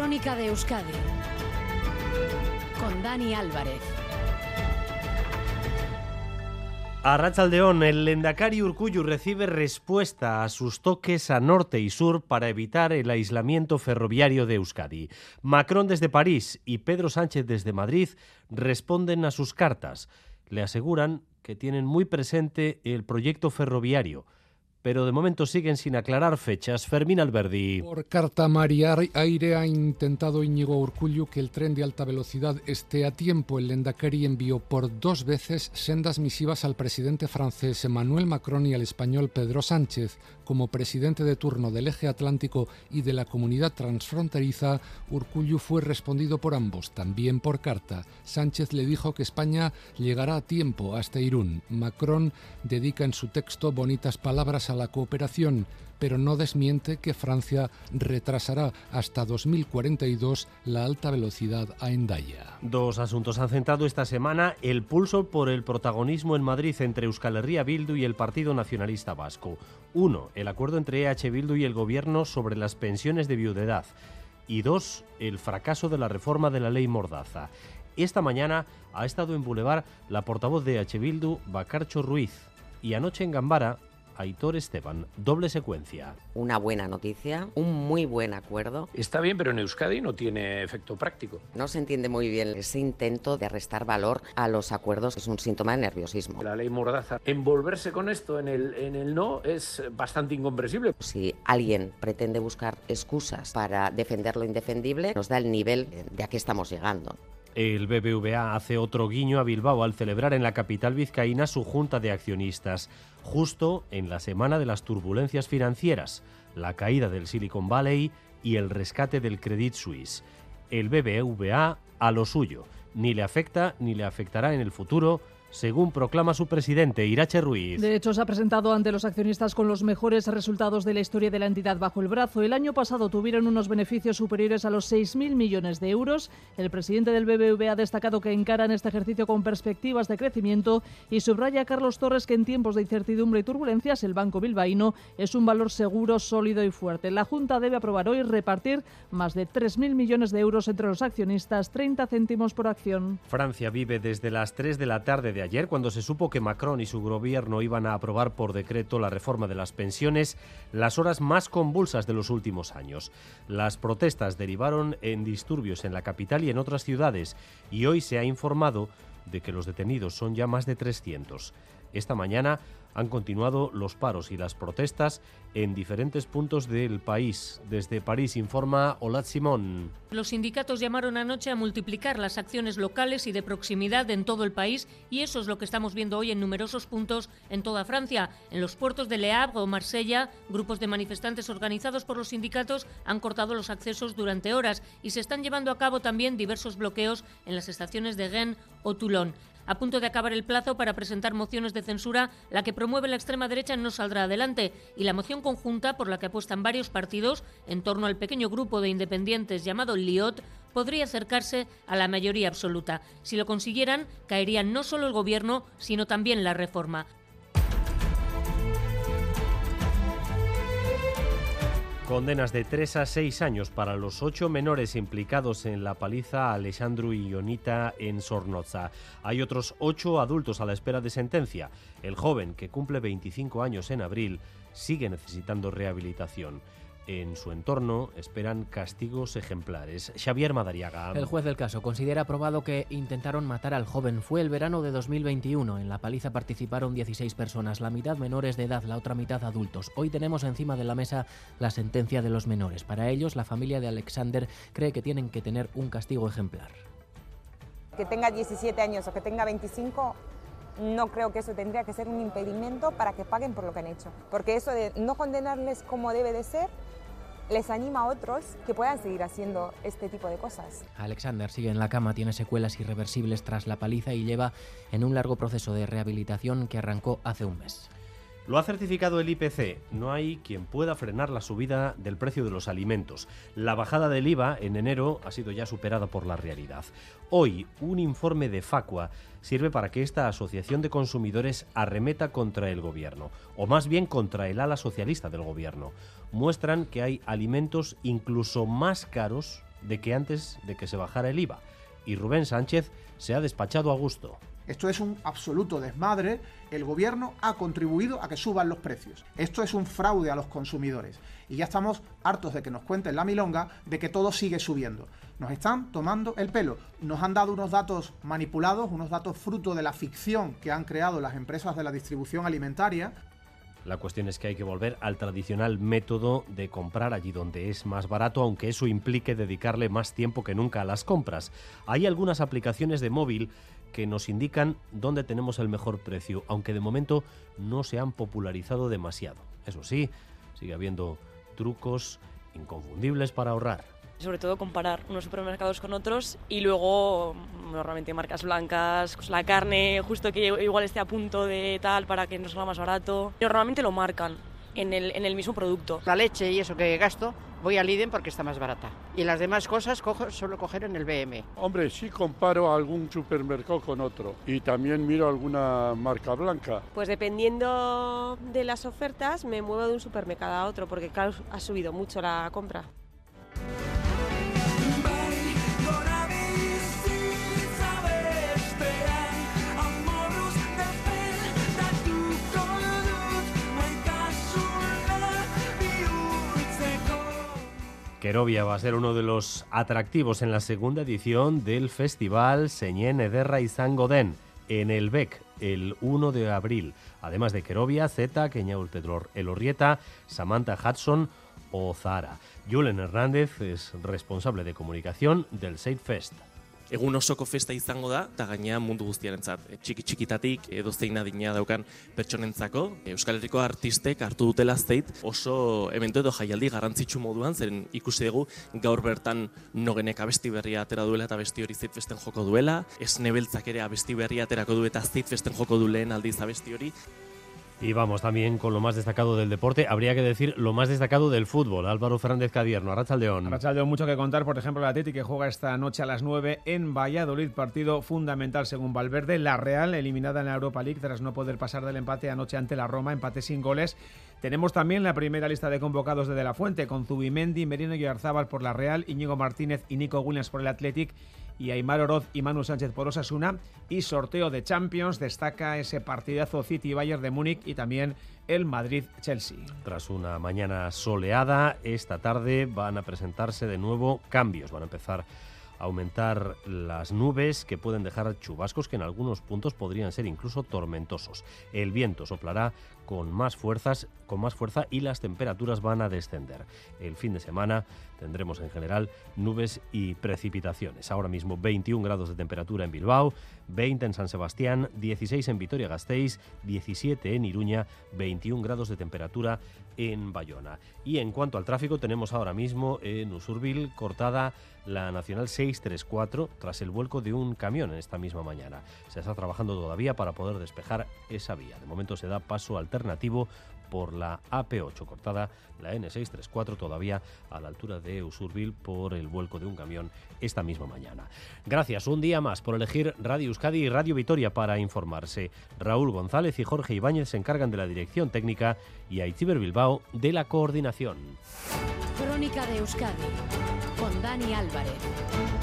Crónica de Euskadi con Dani Álvarez. A el Lendakari Urcuyu recibe respuesta a sus toques a norte y sur para evitar el aislamiento ferroviario de Euskadi. Macron desde París y Pedro Sánchez desde Madrid responden a sus cartas. Le aseguran que tienen muy presente el proyecto ferroviario pero de momento siguen sin aclarar fechas. Fermín Alberdi. Por carta María Aire ha intentado Íñigo Urcullu que el tren de alta velocidad esté a tiempo. El Lendakari envió por dos veces sendas misivas al presidente francés Emmanuel Macron y al español Pedro Sánchez. Como presidente de turno del eje atlántico y de la comunidad transfronteriza, Urcullu fue respondido por ambos, también por carta. Sánchez le dijo que España llegará a tiempo hasta Irún. Macron dedica en su texto bonitas palabras a la cooperación, pero no desmiente que Francia retrasará hasta 2042 la alta velocidad a Endaya. Dos asuntos han centrado esta semana el pulso por el protagonismo en Madrid entre Euskal Herria Bildu y el Partido Nacionalista Vasco. Uno, el acuerdo entre EH Bildu y el Gobierno sobre las pensiones de viudedad. Y dos, el fracaso de la reforma de la ley Mordaza. Esta mañana ha estado en Boulevard la portavoz de EH Bildu, Bacarcho Ruiz. Y anoche en Gambara, Aitor Esteban. Doble secuencia. Una buena noticia, un muy buen acuerdo. Está bien, pero en Euskadi no tiene efecto práctico. No se entiende muy bien ese intento de restar valor a los acuerdos, es un síntoma de nerviosismo. La ley Mordaza, envolverse con esto en el, en el no es bastante incomprensible. Si alguien pretende buscar excusas para defender lo indefendible, nos da el nivel de a qué estamos llegando. El BBVA hace otro guiño a Bilbao al celebrar en la capital vizcaína su junta de accionistas, justo en la semana de las turbulencias financieras, la caída del Silicon Valley y el rescate del Credit Suisse. El BBVA a lo suyo, ni le afecta ni le afectará en el futuro según proclama su presidente, Irache Ruiz. De hecho, se ha presentado ante los accionistas con los mejores resultados de la historia de la entidad bajo el brazo. El año pasado tuvieron unos beneficios superiores a los 6.000 millones de euros. El presidente del BBVA ha destacado que encaran este ejercicio con perspectivas de crecimiento y subraya a Carlos Torres que en tiempos de incertidumbre y turbulencias el Banco Bilbaíno es un valor seguro, sólido y fuerte. La Junta debe aprobar hoy repartir más de 3.000 millones de euros entre los accionistas, 30 céntimos por acción. Francia vive desde las 3 de la tarde de ayer, cuando se supo que Macron y su gobierno iban a aprobar por decreto la reforma de las pensiones, las horas más convulsas de los últimos años. Las protestas derivaron en disturbios en la capital y en otras ciudades, y hoy se ha informado de que los detenidos son ya más de 300. Esta mañana han continuado los paros y las protestas en diferentes puntos del país. Desde París informa Olat Simón. Los sindicatos llamaron anoche a multiplicar las acciones locales y de proximidad en todo el país y eso es lo que estamos viendo hoy en numerosos puntos en toda Francia. En los puertos de Le Havre o Marsella, grupos de manifestantes organizados por los sindicatos han cortado los accesos durante horas y se están llevando a cabo también diversos bloqueos en las estaciones de Rennes o Toulon. A punto de acabar el plazo para presentar mociones de censura, la que promueve la extrema derecha no saldrá adelante y la moción conjunta por la que apuestan varios partidos en torno al pequeño grupo de independientes llamado Liot podría acercarse a la mayoría absoluta. Si lo consiguieran, caería no solo el gobierno, sino también la reforma. Condenas de 3 a 6 años para los ocho menores implicados en la paliza a Alessandro y Ionita en Sornoza. Hay otros ocho adultos a la espera de sentencia. El joven, que cumple 25 años en abril, sigue necesitando rehabilitación en su entorno esperan castigos ejemplares. Xavier Madariaga. El juez del caso considera probado que intentaron matar al joven. Fue el verano de 2021. En la paliza participaron 16 personas, la mitad menores de edad, la otra mitad adultos. Hoy tenemos encima de la mesa la sentencia de los menores. Para ellos, la familia de Alexander cree que tienen que tener un castigo ejemplar. Que tenga 17 años o que tenga 25, no creo que eso tendría que ser un impedimento para que paguen por lo que han hecho. Porque eso de no condenarles como debe de ser, les anima a otros que puedan seguir haciendo este tipo de cosas. Alexander sigue en la cama, tiene secuelas irreversibles tras la paliza y lleva en un largo proceso de rehabilitación que arrancó hace un mes. Lo ha certificado el IPC. No hay quien pueda frenar la subida del precio de los alimentos. La bajada del IVA en enero ha sido ya superada por la realidad. Hoy, un informe de Facua sirve para que esta asociación de consumidores arremeta contra el gobierno, o más bien contra el ala socialista del gobierno. Muestran que hay alimentos incluso más caros de que antes de que se bajara el IVA. Y Rubén Sánchez se ha despachado a gusto. Esto es un absoluto desmadre. El gobierno ha contribuido a que suban los precios. Esto es un fraude a los consumidores. Y ya estamos hartos de que nos cuenten la milonga de que todo sigue subiendo. Nos están tomando el pelo. Nos han dado unos datos manipulados, unos datos fruto de la ficción que han creado las empresas de la distribución alimentaria. La cuestión es que hay que volver al tradicional método de comprar allí donde es más barato, aunque eso implique dedicarle más tiempo que nunca a las compras. Hay algunas aplicaciones de móvil que nos indican dónde tenemos el mejor precio, aunque de momento no se han popularizado demasiado. Eso sí, sigue habiendo trucos inconfundibles para ahorrar sobre todo comparar unos supermercados con otros y luego normalmente marcas blancas, pues la carne justo que igual esté a punto de tal para que nos salga más barato. Normalmente lo marcan en el, en el mismo producto. La leche y eso que gasto voy al Lidl porque está más barata. Y las demás cosas cojo, suelo coger en el BM. Hombre, sí comparo algún supermercado con otro y también miro alguna marca blanca. Pues dependiendo de las ofertas me muevo de un supermercado a otro porque claro, ha subido mucho la compra. Querovia va a ser uno de los atractivos en la segunda edición del festival Señén Ederra y Sangodén en el BEC el 1 de abril. Además de Querovia, Zeta, Keña Elorrieta, Samantha Hudson o Zara. Julen Hernández es responsable de comunicación del Seid Fest. Egun osoko festa izango da, eta gainea mundu guztiarentzat. E, txiki txikitatik edo zein adina daukan pertsonentzako, Euskal Herriko artistek hartu dutela zeit oso eventu edo jaialdi garrantzitsu moduan, zeren ikusi dugu gaur bertan nogenek abesti berria atera duela eta abesti hori zeit festen joko duela, esnebeltzak ere abesti berria aterako du eta zeit festen joko du lehen aldiz abesti hori, Y vamos también con lo más destacado del deporte. Habría que decir lo más destacado del fútbol. Álvaro Fernández Cadierno, Arrachaldeón. Arrachaldeón, mucho que contar. Por ejemplo, el Atlético que juega esta noche a las 9 en Valladolid. Partido fundamental según Valverde. La Real, eliminada en la Europa League tras no poder pasar del empate anoche ante la Roma. Empate sin goles. Tenemos también la primera lista de convocados de De La Fuente con Zubimendi, Merino y Arzábal por la Real, Íñigo Martínez y Nico Williams por el Athletic y Aymar Oroz y Manu Sánchez por Osasuna. Y sorteo de Champions, destaca ese partidazo City-Bayern de Múnich y también el Madrid-Chelsea. Tras una mañana soleada, esta tarde van a presentarse de nuevo cambios. Van a empezar aumentar las nubes que pueden dejar chubascos que en algunos puntos podrían ser incluso tormentosos. El viento soplará con más fuerzas, con más fuerza y las temperaturas van a descender. El fin de semana tendremos en general nubes y precipitaciones. Ahora mismo 21 grados de temperatura en Bilbao, 20 en San Sebastián, 16 en Vitoria-Gasteiz, 17 en Iruña, 21 grados de temperatura en Bayona. Y en cuanto al tráfico, tenemos ahora mismo en Usurbil cortada la Nacional 634 tras el vuelco de un camión en esta misma mañana. Se está trabajando todavía para poder despejar esa vía. De momento se da paso al alternativo por la AP8, cortada la N634 todavía a la altura de Usurbil por el vuelco de un camión esta misma mañana. Gracias un día más por elegir Radio Euskadi y Radio Vitoria para informarse. Raúl González y Jorge Ibáñez se encargan de la dirección técnica y Aitziber Bilbao de la coordinación. Crónica de Euskadi con Dani Álvarez.